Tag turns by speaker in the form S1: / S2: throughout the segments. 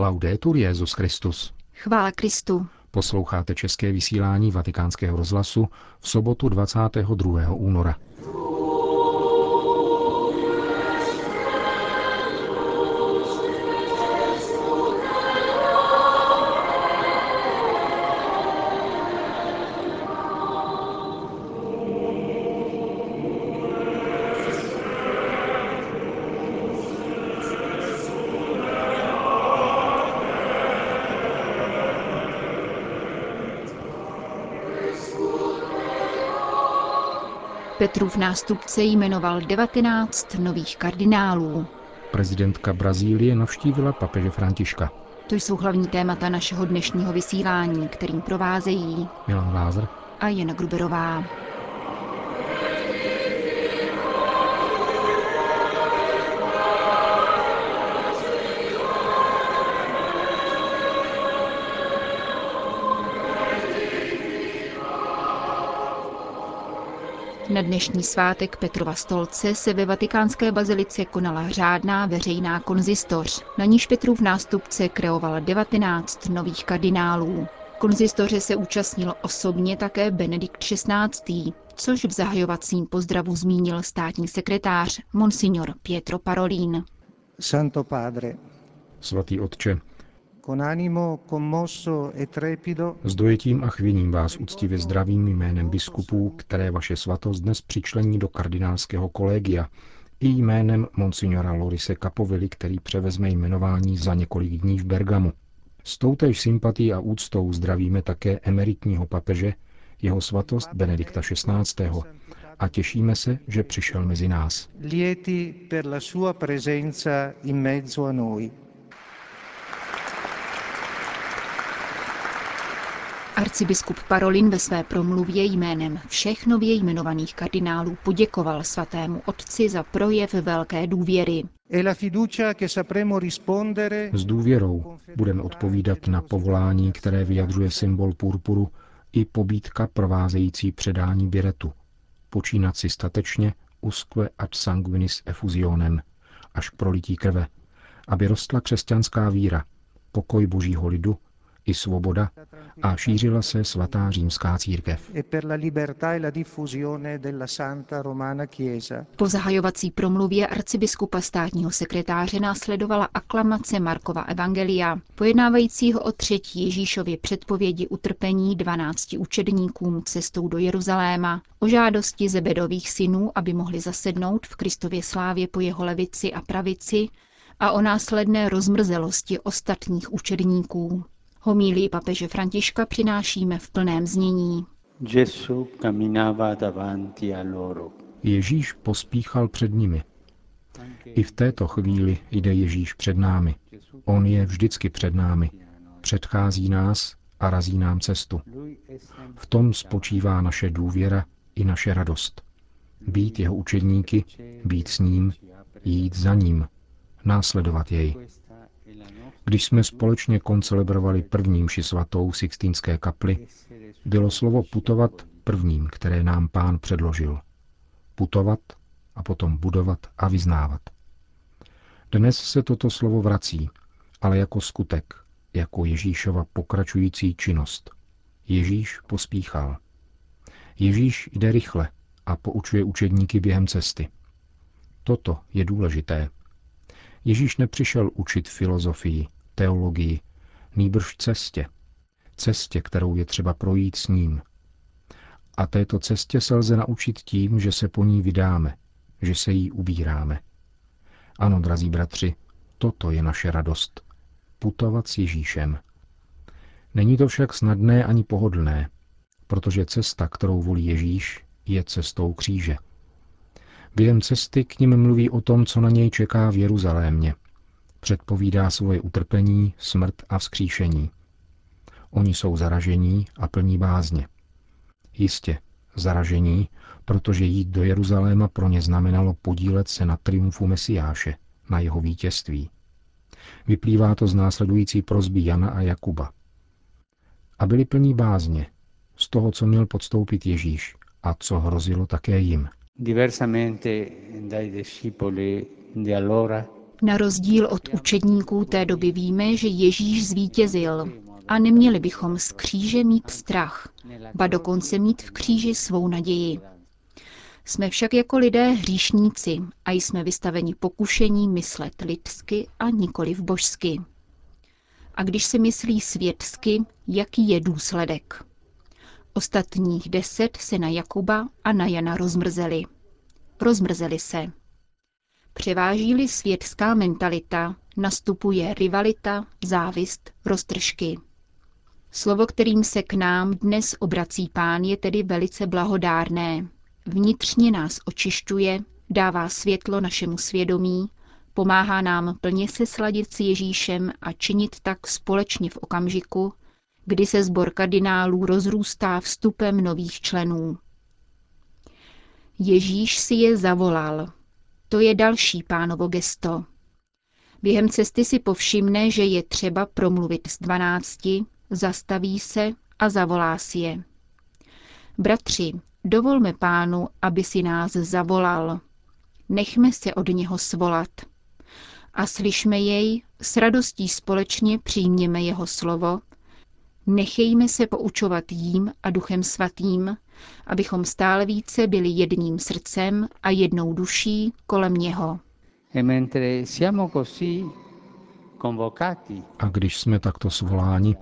S1: Laudetur Jezus Christus.
S2: Chvála Kristu.
S1: Posloucháte české vysílání Vatikánského rozhlasu v sobotu 22. února.
S2: Petrův nástupce jmenoval 19 nových kardinálů.
S1: Prezidentka Brazílie navštívila papeže Františka.
S2: To jsou hlavní témata našeho dnešního vysílání, kterým provázejí
S1: Milan Lázr
S2: a Jana Gruberová. Na dnešní svátek Petrova stolce se ve vatikánské bazilice konala řádná veřejná konzistoř, na níž Petrův nástupce kreoval 19 nových kardinálů. Konzistoře se účastnil osobně také Benedikt XVI., což v zahajovacím pozdravu zmínil státní sekretář Monsignor Pietro Parolin.
S3: Santo Padre,
S1: Svatý otče, s dojetím a chvěním vás úctivě zdravím jménem biskupů, které vaše svatost dnes přičlení do kardinálského kolegia, i jménem monsignora Lorise Capovili, který převezme jmenování za několik dní v Bergamu. S toutéž sympatí a úctou zdravíme také emeritního papeže, jeho svatost Benedikta XVI. a těšíme se, že přišel mezi nás.
S3: lieti per la sua presenza in mezzo a noi.
S2: Arcibiskup Parolin ve své promluvě jménem všech nově jmenovaných kardinálů poděkoval svatému otci za projev velké důvěry.
S3: E la fiducia che sapremo rispondere
S1: S důvěrou budeme odpovídat na povolání, které vyjadřuje symbol purpuru i pobídka provázející předání běretu. Počínat si statečně usque ad sanguinis effusionem, až k prolití krve, aby rostla křesťanská víra, pokoj božího lidu i svoboda a šířila se svatá římská církev.
S3: e e.
S2: Po zahajovací promluvě arcibiskupa státního sekretáře následovala aklamace Markova Evangelia, pojednávajícího o třetí Ježíšově předpovědi utrpení 12 učedníkům cestou do Jeruzaléma, o žádosti Zebedových synů, aby mohli zasednout v Kristově slávě po jeho levici a pravici a o následné rozmrzelosti ostatních učedníků. Homílii papeže Františka přinášíme v plném znění.
S4: Gesù camminava davanti a loro.
S1: Ježíš pospíchal před nimi. I v této chvíli jde Ježíš před námi. On je vždycky před námi. Předchází nás a razí nám cestu. V tom spočívá naše důvěra i naše radost. Být jeho učedníky, být s ním, jít za ním, následovat jej. Když jsme společně koncelebrovali první mši svatou Sixtínské kapli, bylo slovo putovat prvním, které nám pán předložil. Putovat a potom budovat a vyznávat. Dnes se toto slovo vrací, ale jako skutek, jako Ježíšova pokračující činnost. Ježíš pospíchal. Ježíš jde rychle a poučuje učedníky během cesty. Toto je důležité. Ježíš nepřišel učit filozofii, teologii, nýbrž cestě. Cestě, kterou je třeba projít s ním. A této cestě se lze naučit tím, že se po ní vydáme, že se jí ubíráme. Ano, drazí bratři, toto je naše radost. Putovat s Ježíšem. Není to však snadné ani pohodlné, protože cesta, kterou volí Ježíš, je cestou kříže. Během cesty k ním mluví o tom, co na něj čeká v Jeruzalémě. Předpovídá svoje utrpení, smrt a vzkříšení. Oni jsou zaražení a plní bázně. Jistě, zaražení, protože jít do Jeruzaléma pro ně znamenalo podílet se na triumfu Mesiáše, na jeho vítězství. Vyplývá to z následující prozby Jana a Jakuba. A byli plní bázně, z toho, co měl podstoupit Ježíš a co hrozilo také jim.
S2: Na rozdíl od učedníků té doby víme, že Ježíš zvítězil a neměli bychom z kříže mít strach, ba dokonce mít v kříži svou naději. Jsme však jako lidé hříšníci a jsme vystaveni pokušení myslet lidsky a nikoli v božsky. A když se myslí světsky, jaký je důsledek? Ostatních deset se na Jakuba a na Jana rozmrzeli. Rozmrzeli se. Převáží-li světská mentalita, nastupuje rivalita, závist, roztržky. Slovo, kterým se k nám dnes obrací pán, je tedy velice blahodárné. Vnitřně nás očišťuje, dává světlo našemu svědomí, pomáhá nám plně se sladit s Ježíšem a činit tak společně v okamžiku, kdy se sbor kardinálů rozrůstá vstupem nových členů. Ježíš si je zavolal. To je další pánovo gesto. Během cesty si povšimne, že je třeba promluvit s dvanácti, zastaví se a zavolá si je. Bratři, dovolme pánu, aby si nás zavolal. Nechme se od něho svolat. A slyšme jej, s radostí společně přijměme jeho slovo, nechejme se poučovat jím a duchem svatým, abychom stále více byli jedním srdcem a jednou duší kolem něho.
S4: E
S1: a když jsme takto svoláni,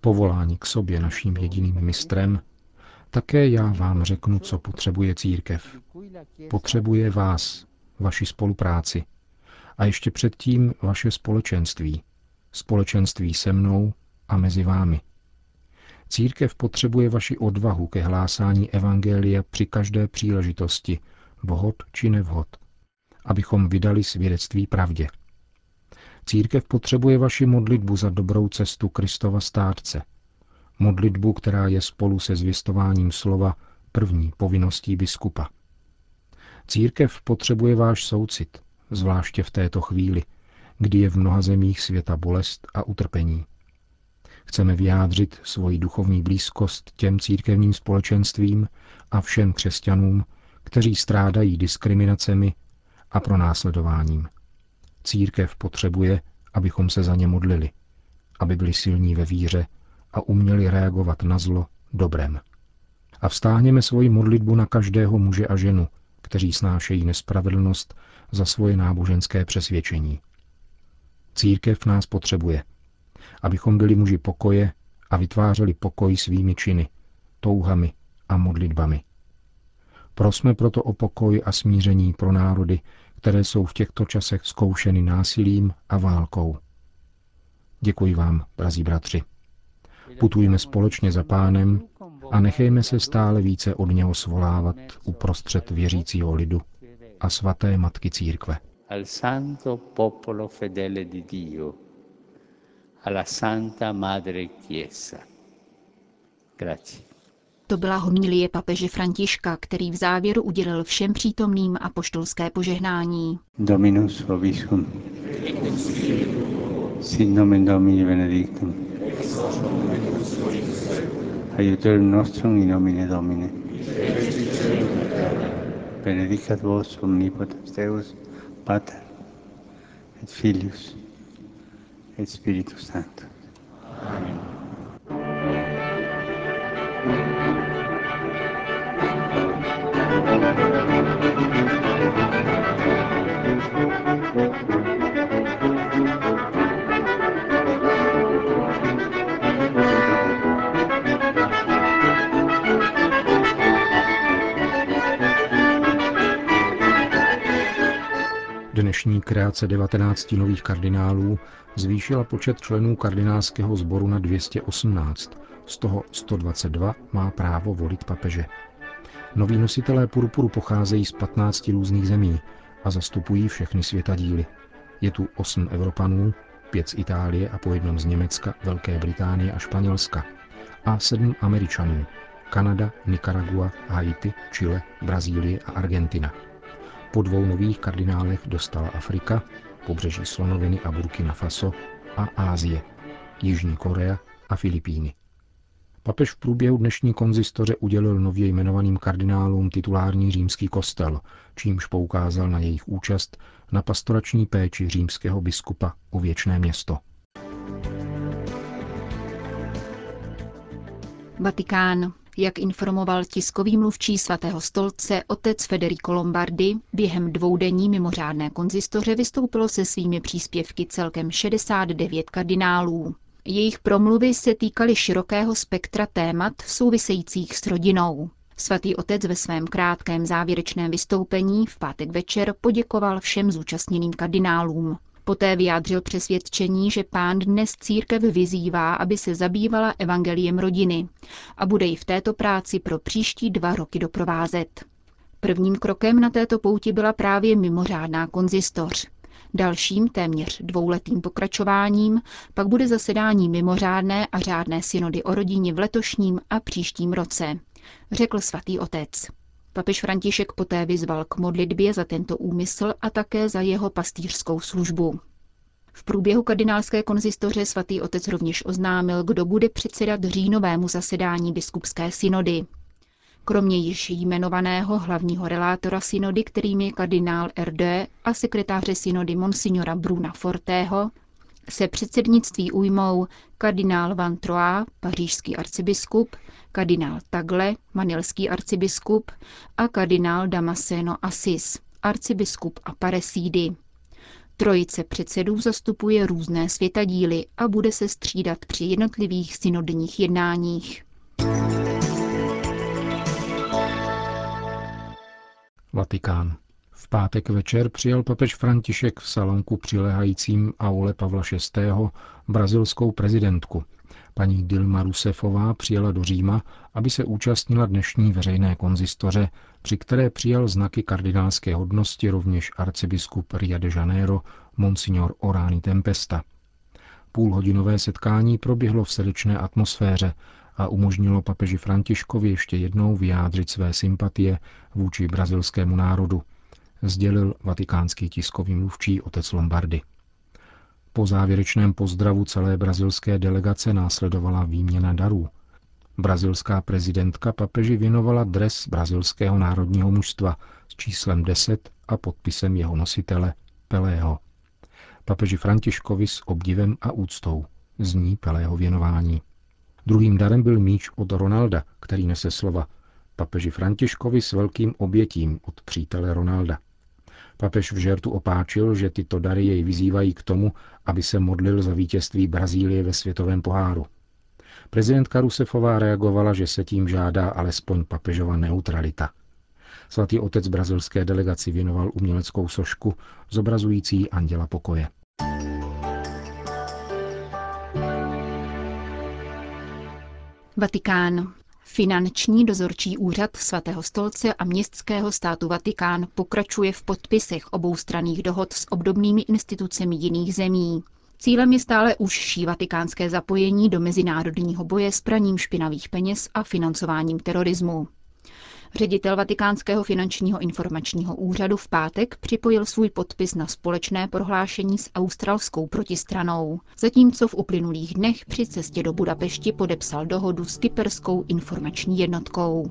S1: povoláni k sobě naším jediným mistrem, také já vám řeknu, co potřebuje církev. Potřebuje vás, vaši spolupráci a ještě předtím vaše společenství. Společenství se mnou a mezi vámi. Církev potřebuje vaši odvahu ke hlásání Evangelia při každé příležitosti, vhod či nevhod, abychom vydali svědectví pravdě. Církev potřebuje vaši modlitbu za dobrou cestu Kristova státce. Modlitbu, která je spolu se zvěstováním slova první povinností biskupa. Církev potřebuje váš soucit, zvláště v této chvíli, kdy je v mnoha zemích světa bolest a utrpení. Chceme vyjádřit svoji duchovní blízkost těm církevním společenstvím a všem křesťanům, kteří strádají diskriminacemi a pronásledováním. Církev potřebuje, abychom se za ně modlili, aby byli silní ve víře a uměli reagovat na zlo dobrem. A vstáhněme svoji modlitbu na každého muže a ženu, kteří snášejí nespravedlnost za svoje náboženské přesvědčení. Církev nás potřebuje, abychom byli muži pokoje a vytvářeli pokoj svými činy, touhami a modlitbami. Prosme proto o pokoj a smíření pro národy, které jsou v těchto časech zkoušeny násilím a válkou. Děkuji vám, drazí bratři. Putujme společně za pánem a nechejme se stále více od něho svolávat uprostřed věřícího lidu a svaté matky církve. Al santo popolo fedele di Dio, alla Santa Madre Chiesa.
S2: Grazie. To byla homilie papeže Františka, který v závěru udělil všem přítomným apoštolské požehnání.
S4: Dominus vobiscum. Sin nomen Domini benedictum. Aiutorium nostrum in nomine Domini. Benedicat vos omnipotens Deus, Pater et Filius et Spiritus
S1: Dnešní kreace 19 nových kardinálů zvýšila počet členů kardinálského sboru na 218, z toho 122 má právo volit papeže. Noví nositelé purpuru pocházejí z 15 různých zemí a zastupují všechny světadíly. Je tu 8 Evropanů, 5 z Itálie a po jednom z Německa, Velké Británie a Španělska a 7 Američanů, Kanada, Nicaragua, Haiti, Chile, Brazílie a Argentina. Po dvou nových kardinálech dostala Afrika, pobřeží Slonoviny a Burkina Faso a Ázie, Jižní Korea a Filipíny. Papež v průběhu dnešní konzistoře udělil nově jmenovaným kardinálům titulární římský kostel, čímž poukázal na jejich účast na pastorační péči římského biskupa o věčné město.
S2: Vatikán. Jak informoval tiskový mluvčí svatého stolce otec Federico Lombardi, během dvoudenní mimořádné konzistoře vystoupilo se svými příspěvky celkem 69 kardinálů. Jejich promluvy se týkaly širokého spektra témat souvisejících s rodinou. Svatý otec ve svém krátkém závěrečném vystoupení v pátek večer poděkoval všem zúčastněným kardinálům. Poté vyjádřil přesvědčení, že pán dnes církev vyzývá, aby se zabývala evangeliem rodiny a bude ji v této práci pro příští dva roky doprovázet. Prvním krokem na této pouti byla právě mimořádná konzistoř. Dalším téměř dvouletým pokračováním pak bude zasedání mimořádné a řádné synody o rodině v letošním a příštím roce, řekl svatý otec. Papež František poté vyzval k modlitbě za tento úmysl a také za jeho pastýřskou službu. V průběhu kardinálské konzistoře svatý otec rovněž oznámil, kdo bude předsedat říjnovému zasedání biskupské synody. Kromě již jmenovaného hlavního relátora synody, kterým je kardinál RD a sekretáře synody Monsignora Bruna Fortého, se předsednictví ujmou kardinál Van Troa, pařížský arcibiskup, kardinál Tagle, manilský arcibiskup a kardinál Damaseno Assis, arcibiskup a Paresídy. Trojice předsedů zastupuje různé světadíly a bude se střídat při jednotlivých synodních jednáních.
S1: Vatikán. Pátek večer přijal papež František v salonku přilehajícím aule Pavla VI. brazilskou prezidentku. Paní Dilma Rousseffová přijela do Říma, aby se účastnila dnešní veřejné konzistoře, při které přijal znaky kardinálské hodnosti rovněž arcibiskup Ria de Janeiro, monsignor Orani Tempesta. Půlhodinové setkání proběhlo v srdečné atmosféře a umožnilo papeži Františkovi ještě jednou vyjádřit své sympatie vůči brazilskému národu, sdělil vatikánský tiskový mluvčí otec Lombardy. Po závěrečném pozdravu celé brazilské delegace následovala výměna darů. Brazilská prezidentka papeži věnovala dres brazilského národního mužstva s číslem 10 a podpisem jeho nositele Pelého. Papeži Františkovi s obdivem a úctou zní Pelého věnování. Druhým darem byl míč od Ronalda, který nese slova papeži Františkovi s velkým obětím od přítele Ronalda. Papež v žertu opáčil, že tyto dary jej vyzývají k tomu, aby se modlil za vítězství Brazílie ve světovém poháru. Prezidentka Rusefová reagovala, že se tím žádá alespoň papežova neutralita. Svatý otec brazilské delegaci věnoval uměleckou sošku zobrazující anděla pokoje.
S2: Vatikán. Finanční dozorčí úřad svatého stolce a městského státu Vatikán pokračuje v podpisech oboustranných dohod s obdobnými institucemi jiných zemí. Cílem je stále užší vatikánské zapojení do mezinárodního boje s praním špinavých peněz a financováním terorismu. Ředitel Vatikánského finančního informačního úřadu v pátek připojil svůj podpis na společné prohlášení s australskou protistranou, zatímco v uplynulých dnech při cestě do Budapešti podepsal dohodu s kyperskou informační jednotkou.